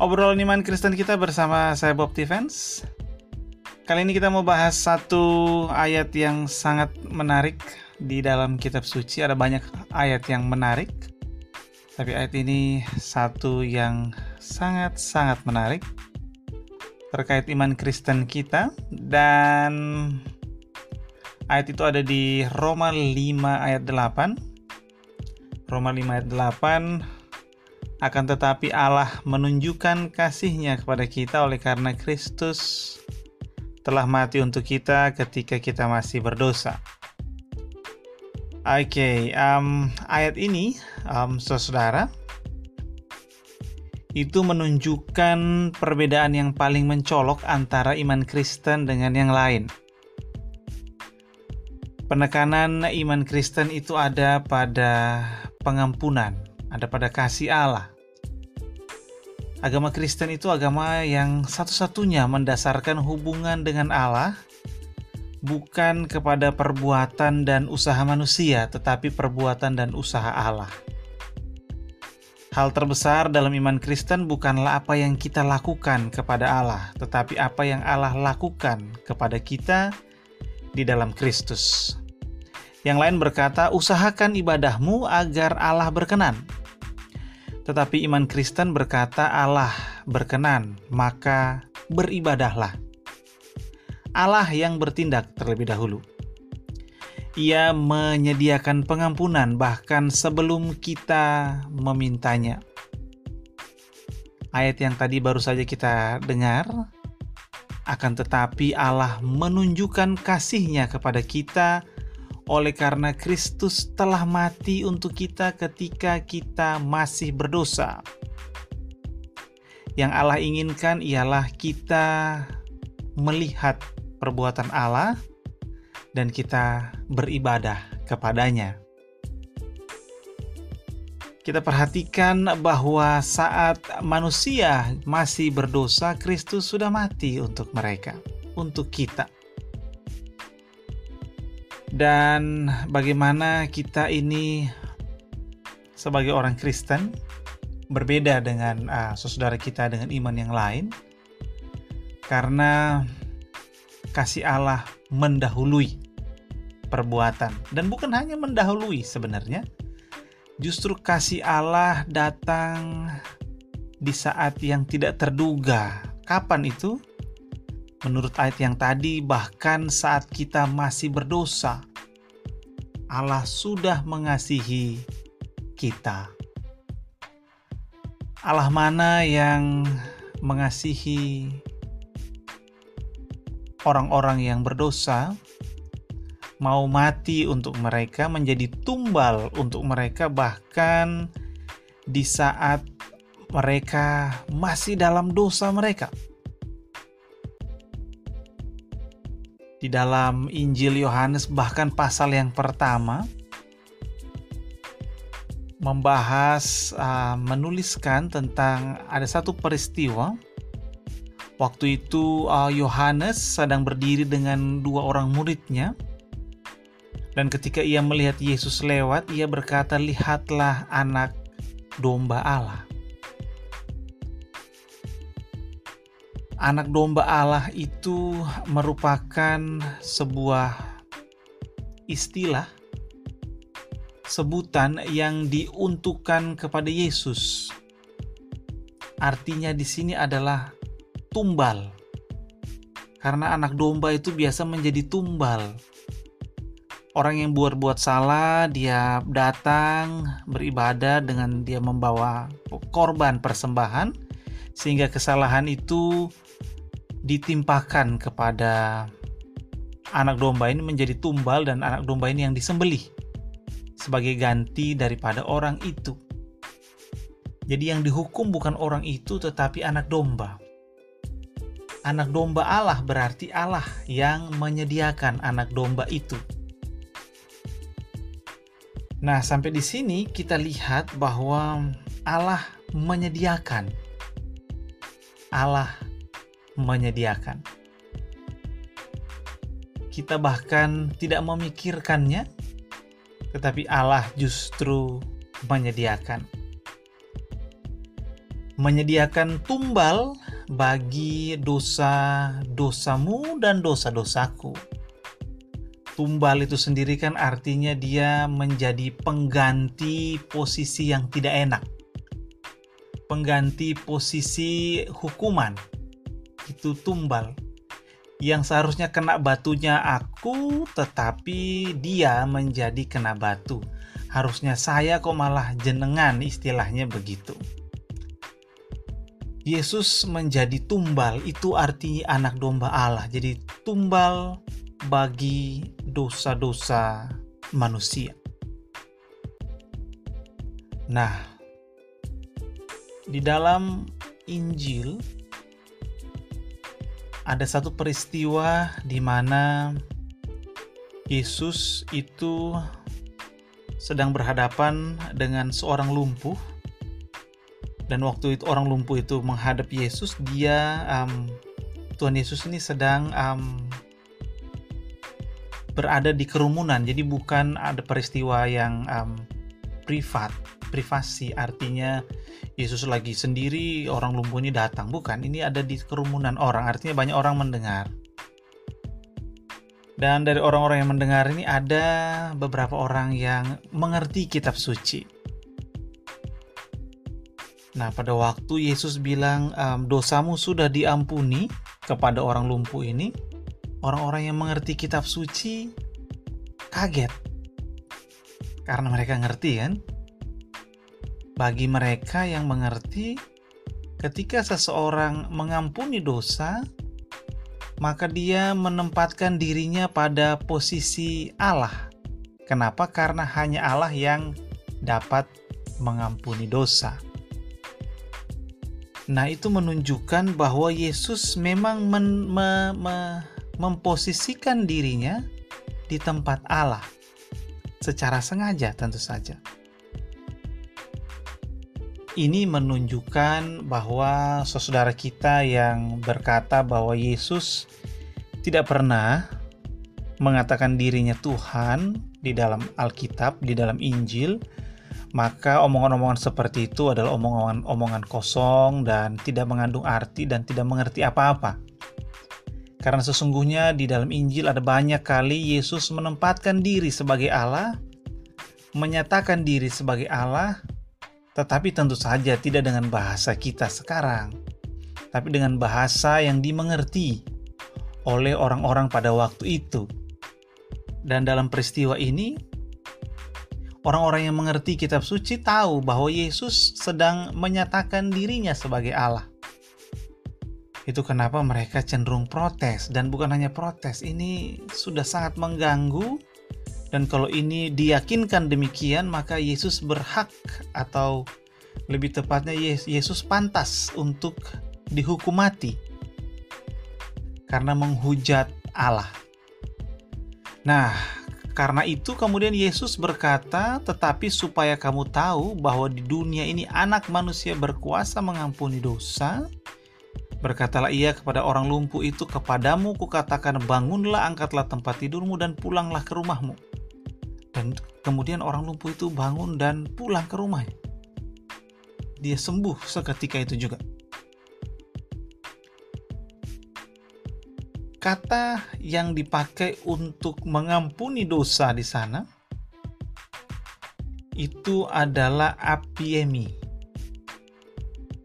Obrolan iman Kristen kita bersama saya Bob Tivens. Kali ini kita mau bahas satu ayat yang sangat menarik di dalam kitab suci. Ada banyak ayat yang menarik. Tapi ayat ini satu yang sangat-sangat menarik terkait iman Kristen kita dan ayat itu ada di Roma 5 ayat 8. Roma 5 ayat 8 akan tetapi Allah menunjukkan kasihnya kepada kita oleh karena Kristus telah mati untuk kita ketika kita masih berdosa. Oke, okay, um, ayat ini, um, saudara, itu menunjukkan perbedaan yang paling mencolok antara iman Kristen dengan yang lain. Penekanan iman Kristen itu ada pada pengampunan, ada pada kasih Allah. Agama Kristen itu agama yang satu-satunya mendasarkan hubungan dengan Allah bukan kepada perbuatan dan usaha manusia, tetapi perbuatan dan usaha Allah. Hal terbesar dalam iman Kristen bukanlah apa yang kita lakukan kepada Allah, tetapi apa yang Allah lakukan kepada kita di dalam Kristus. Yang lain berkata, "Usahakan ibadahmu agar Allah berkenan." Tetapi iman Kristen berkata, "Allah berkenan, maka beribadahlah." Allah yang bertindak terlebih dahulu. Ia menyediakan pengampunan bahkan sebelum kita memintanya. Ayat yang tadi baru saja kita dengar, akan tetapi Allah menunjukkan kasihnya kepada kita oleh karena Kristus telah mati untuk kita ketika kita masih berdosa. Yang Allah inginkan ialah kita melihat perbuatan Allah dan kita beribadah kepadanya. Kita perhatikan bahwa saat manusia masih berdosa, Kristus sudah mati untuk mereka, untuk kita dan bagaimana kita ini sebagai orang Kristen berbeda dengan uh, saudara kita dengan iman yang lain? Karena kasih Allah mendahului perbuatan. Dan bukan hanya mendahului sebenarnya justru kasih Allah datang di saat yang tidak terduga. Kapan itu Menurut ayat yang tadi, bahkan saat kita masih berdosa, Allah sudah mengasihi kita. Allah mana yang mengasihi orang-orang yang berdosa, mau mati untuk mereka, menjadi tumbal untuk mereka, bahkan di saat mereka masih dalam dosa mereka. Di dalam Injil Yohanes bahkan pasal yang pertama membahas uh, menuliskan tentang ada satu peristiwa. Waktu itu uh, Yohanes uh, sedang berdiri dengan dua orang muridnya. Dan ketika ia melihat Yesus lewat ia berkata lihatlah anak domba Allah anak domba Allah itu merupakan sebuah istilah sebutan yang diuntukkan kepada Yesus. Artinya di sini adalah tumbal. Karena anak domba itu biasa menjadi tumbal. Orang yang buat-buat salah, dia datang beribadah dengan dia membawa korban persembahan sehingga kesalahan itu ditimpakan kepada anak domba ini menjadi tumbal dan anak domba ini yang disembelih sebagai ganti daripada orang itu. Jadi yang dihukum bukan orang itu tetapi anak domba. Anak domba Allah berarti Allah yang menyediakan anak domba itu. Nah, sampai di sini kita lihat bahwa Allah menyediakan. Allah menyediakan. Kita bahkan tidak memikirkannya, tetapi Allah justru menyediakan. menyediakan tumbal bagi dosa-dosamu dan dosa-dosaku. Tumbal itu sendiri kan artinya dia menjadi pengganti posisi yang tidak enak. Pengganti posisi hukuman. Itu tumbal. Yang seharusnya kena batunya aku, tetapi dia menjadi kena batu. Harusnya saya kok malah jenengan istilahnya begitu. Yesus menjadi tumbal itu artinya anak domba Allah. Jadi tumbal bagi dosa-dosa manusia. Nah, di dalam Injil ada satu peristiwa di mana Yesus itu sedang berhadapan dengan seorang lumpuh. Dan waktu itu orang lumpuh itu menghadap Yesus dia um, Tuhan Yesus ini sedang um, berada di kerumunan. Jadi bukan ada peristiwa yang um, privat privasi artinya Yesus lagi sendiri orang lumpuh ini datang bukan ini ada di kerumunan orang artinya banyak orang mendengar dan dari orang-orang yang mendengar ini ada beberapa orang yang mengerti kitab suci Nah, pada waktu Yesus bilang dosamu sudah diampuni kepada orang lumpuh ini, orang-orang yang mengerti kitab suci kaget. Karena mereka ngerti kan? Bagi mereka yang mengerti, ketika seseorang mengampuni dosa, maka dia menempatkan dirinya pada posisi Allah. Kenapa? Karena hanya Allah yang dapat mengampuni dosa. Nah, itu menunjukkan bahwa Yesus memang men, me, me, memposisikan dirinya di tempat Allah secara sengaja tentu saja. Ini menunjukkan bahwa saudara kita yang berkata bahwa Yesus tidak pernah mengatakan dirinya Tuhan di dalam Alkitab, di dalam Injil, maka omongan-omongan seperti itu adalah omongan-omongan kosong dan tidak mengandung arti dan tidak mengerti apa-apa. Karena sesungguhnya di dalam Injil ada banyak kali Yesus menempatkan diri sebagai Allah, menyatakan diri sebagai Allah, tetapi tentu saja tidak dengan bahasa kita sekarang, tapi dengan bahasa yang dimengerti oleh orang-orang pada waktu itu. Dan dalam peristiwa ini, Orang-orang yang mengerti kitab suci tahu bahwa Yesus sedang menyatakan dirinya sebagai Allah. Itu kenapa mereka cenderung protes dan bukan hanya protes, ini sudah sangat mengganggu dan kalau ini diyakinkan demikian maka Yesus berhak atau lebih tepatnya Yesus pantas untuk dihukum mati karena menghujat Allah. Nah, karena itu kemudian Yesus berkata, "Tetapi supaya kamu tahu bahwa di dunia ini anak manusia berkuasa mengampuni dosa." Berkatalah ia kepada orang lumpuh itu, "Kepadamu kukatakan, bangunlah, angkatlah tempat tidurmu dan pulanglah ke rumahmu." Dan kemudian orang lumpuh itu bangun dan pulang ke rumahnya. Dia sembuh seketika itu juga. kata yang dipakai untuk mengampuni dosa di sana itu adalah apiemi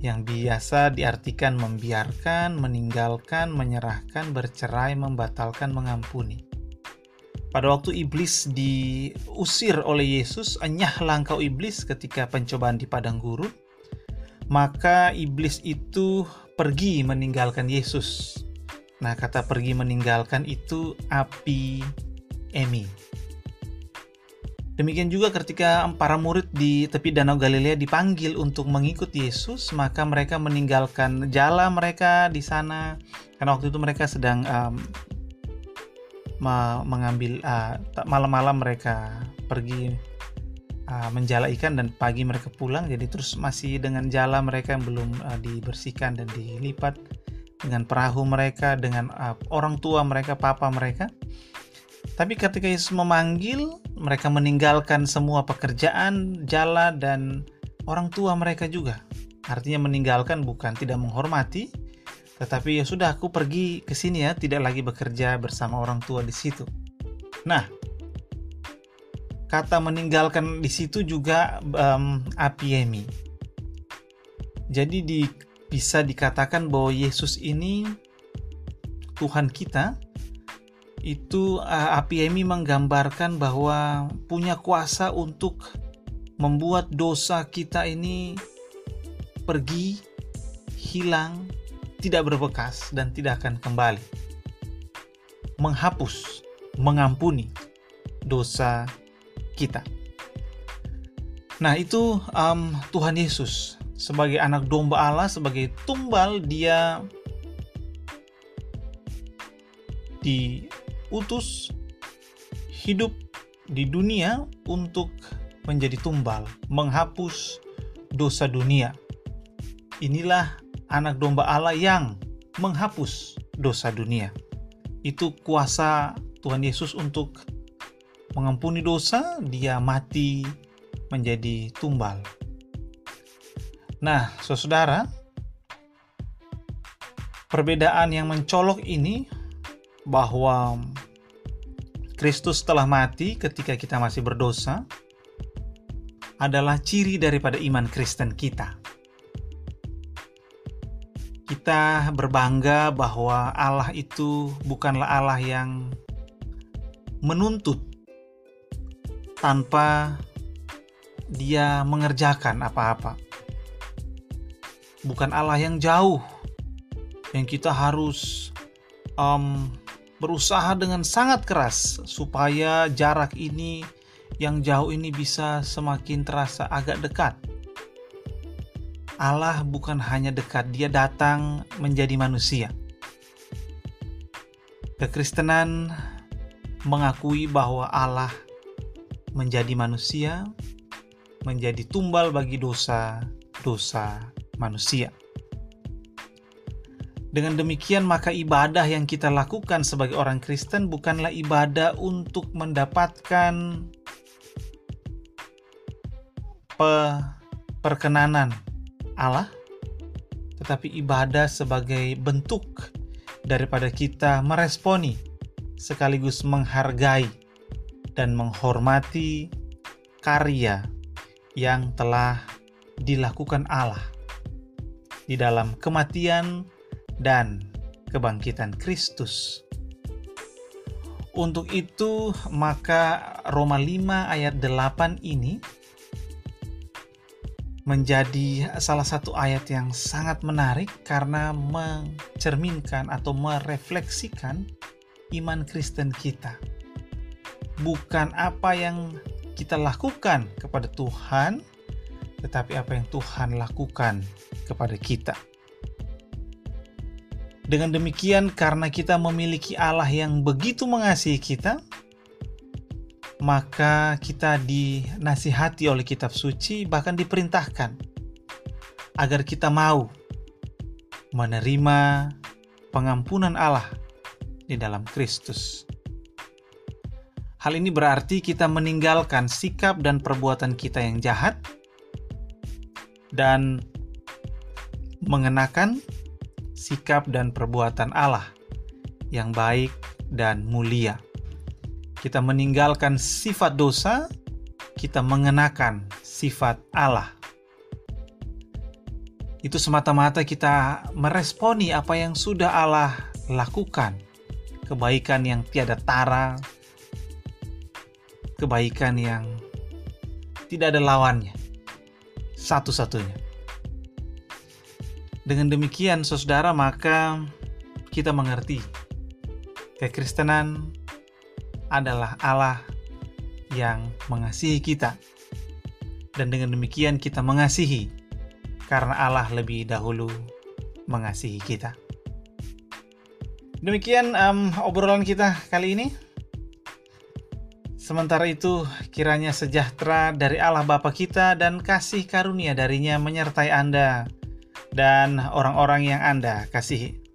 yang biasa diartikan membiarkan, meninggalkan, menyerahkan, bercerai, membatalkan, mengampuni. Pada waktu iblis diusir oleh Yesus, enyah langkau iblis ketika pencobaan di padang gurun, maka iblis itu pergi meninggalkan Yesus. Nah, kata pergi meninggalkan itu api Emi. Demikian juga ketika para murid di tepi Danau Galilea dipanggil untuk mengikut Yesus, maka mereka meninggalkan jala mereka di sana. Karena waktu itu mereka sedang um, mengambil uh, malam-malam mereka pergi uh, menjala ikan dan pagi mereka pulang jadi terus masih dengan jala mereka yang belum uh, dibersihkan dan dilipat dengan perahu mereka, dengan uh, orang tua mereka, papa mereka. Tapi ketika Yesus memanggil, mereka meninggalkan semua pekerjaan, jala, dan orang tua mereka juga. Artinya meninggalkan bukan tidak menghormati, tetapi ya sudah aku pergi ke sini ya, tidak lagi bekerja bersama orang tua di situ. Nah, kata meninggalkan di situ juga um, apiemi. Jadi di, bisa dikatakan bahwa Yesus ini Tuhan kita itu uh, apiemi menggambarkan bahwa punya kuasa untuk membuat dosa kita ini pergi, hilang, tidak berbekas dan tidak akan kembali. Menghapus, mengampuni dosa kita. Nah, itu um, Tuhan Yesus sebagai anak domba Allah, sebagai tumbal, dia diutus hidup di dunia untuk menjadi tumbal, menghapus dosa dunia. Inilah anak domba Allah yang menghapus dosa dunia. Itu kuasa Tuhan Yesus untuk mengampuni dosa, dia mati menjadi tumbal. Nah, saudara, perbedaan yang mencolok ini bahwa Kristus telah mati ketika kita masih berdosa adalah ciri daripada iman Kristen kita. Kita berbangga bahwa Allah itu bukanlah Allah yang menuntut tanpa dia mengerjakan apa-apa. Bukan Allah yang jauh, yang kita harus um, berusaha dengan sangat keras supaya jarak ini yang jauh ini bisa semakin terasa agak dekat. Allah bukan hanya dekat, Dia datang menjadi manusia. Kekristenan mengakui bahwa Allah menjadi manusia, menjadi tumbal bagi dosa-dosa manusia. Dengan demikian, maka ibadah yang kita lakukan sebagai orang Kristen bukanlah ibadah untuk mendapatkan pe perkenanan Allah, tetapi ibadah sebagai bentuk daripada kita meresponi sekaligus menghargai dan menghormati karya yang telah dilakukan Allah di dalam kematian dan kebangkitan Kristus. Untuk itu, maka Roma 5 ayat 8 ini menjadi salah satu ayat yang sangat menarik karena mencerminkan atau merefleksikan iman Kristen kita bukan apa yang kita lakukan kepada Tuhan, tetapi apa yang Tuhan lakukan kepada kita. Dengan demikian, karena kita memiliki Allah yang begitu mengasihi kita, maka kita dinasihati oleh kitab suci, bahkan diperintahkan agar kita mau menerima pengampunan Allah di dalam Kristus. Hal ini berarti kita meninggalkan sikap dan perbuatan kita yang jahat dan mengenakan sikap dan perbuatan Allah yang baik dan mulia. Kita meninggalkan sifat dosa, kita mengenakan sifat Allah. Itu semata-mata kita meresponi apa yang sudah Allah lakukan, kebaikan yang tiada tara, kebaikan yang tidak ada lawannya. Satu-satunya. Dengan demikian, saudara, maka kita mengerti kekristenan adalah Allah yang mengasihi kita. Dan dengan demikian kita mengasihi karena Allah lebih dahulu mengasihi kita. Demikian um, obrolan kita kali ini. Sementara itu, kiranya sejahtera dari Allah Bapa kita dan kasih karunia darinya menyertai Anda dan orang-orang yang Anda kasihi.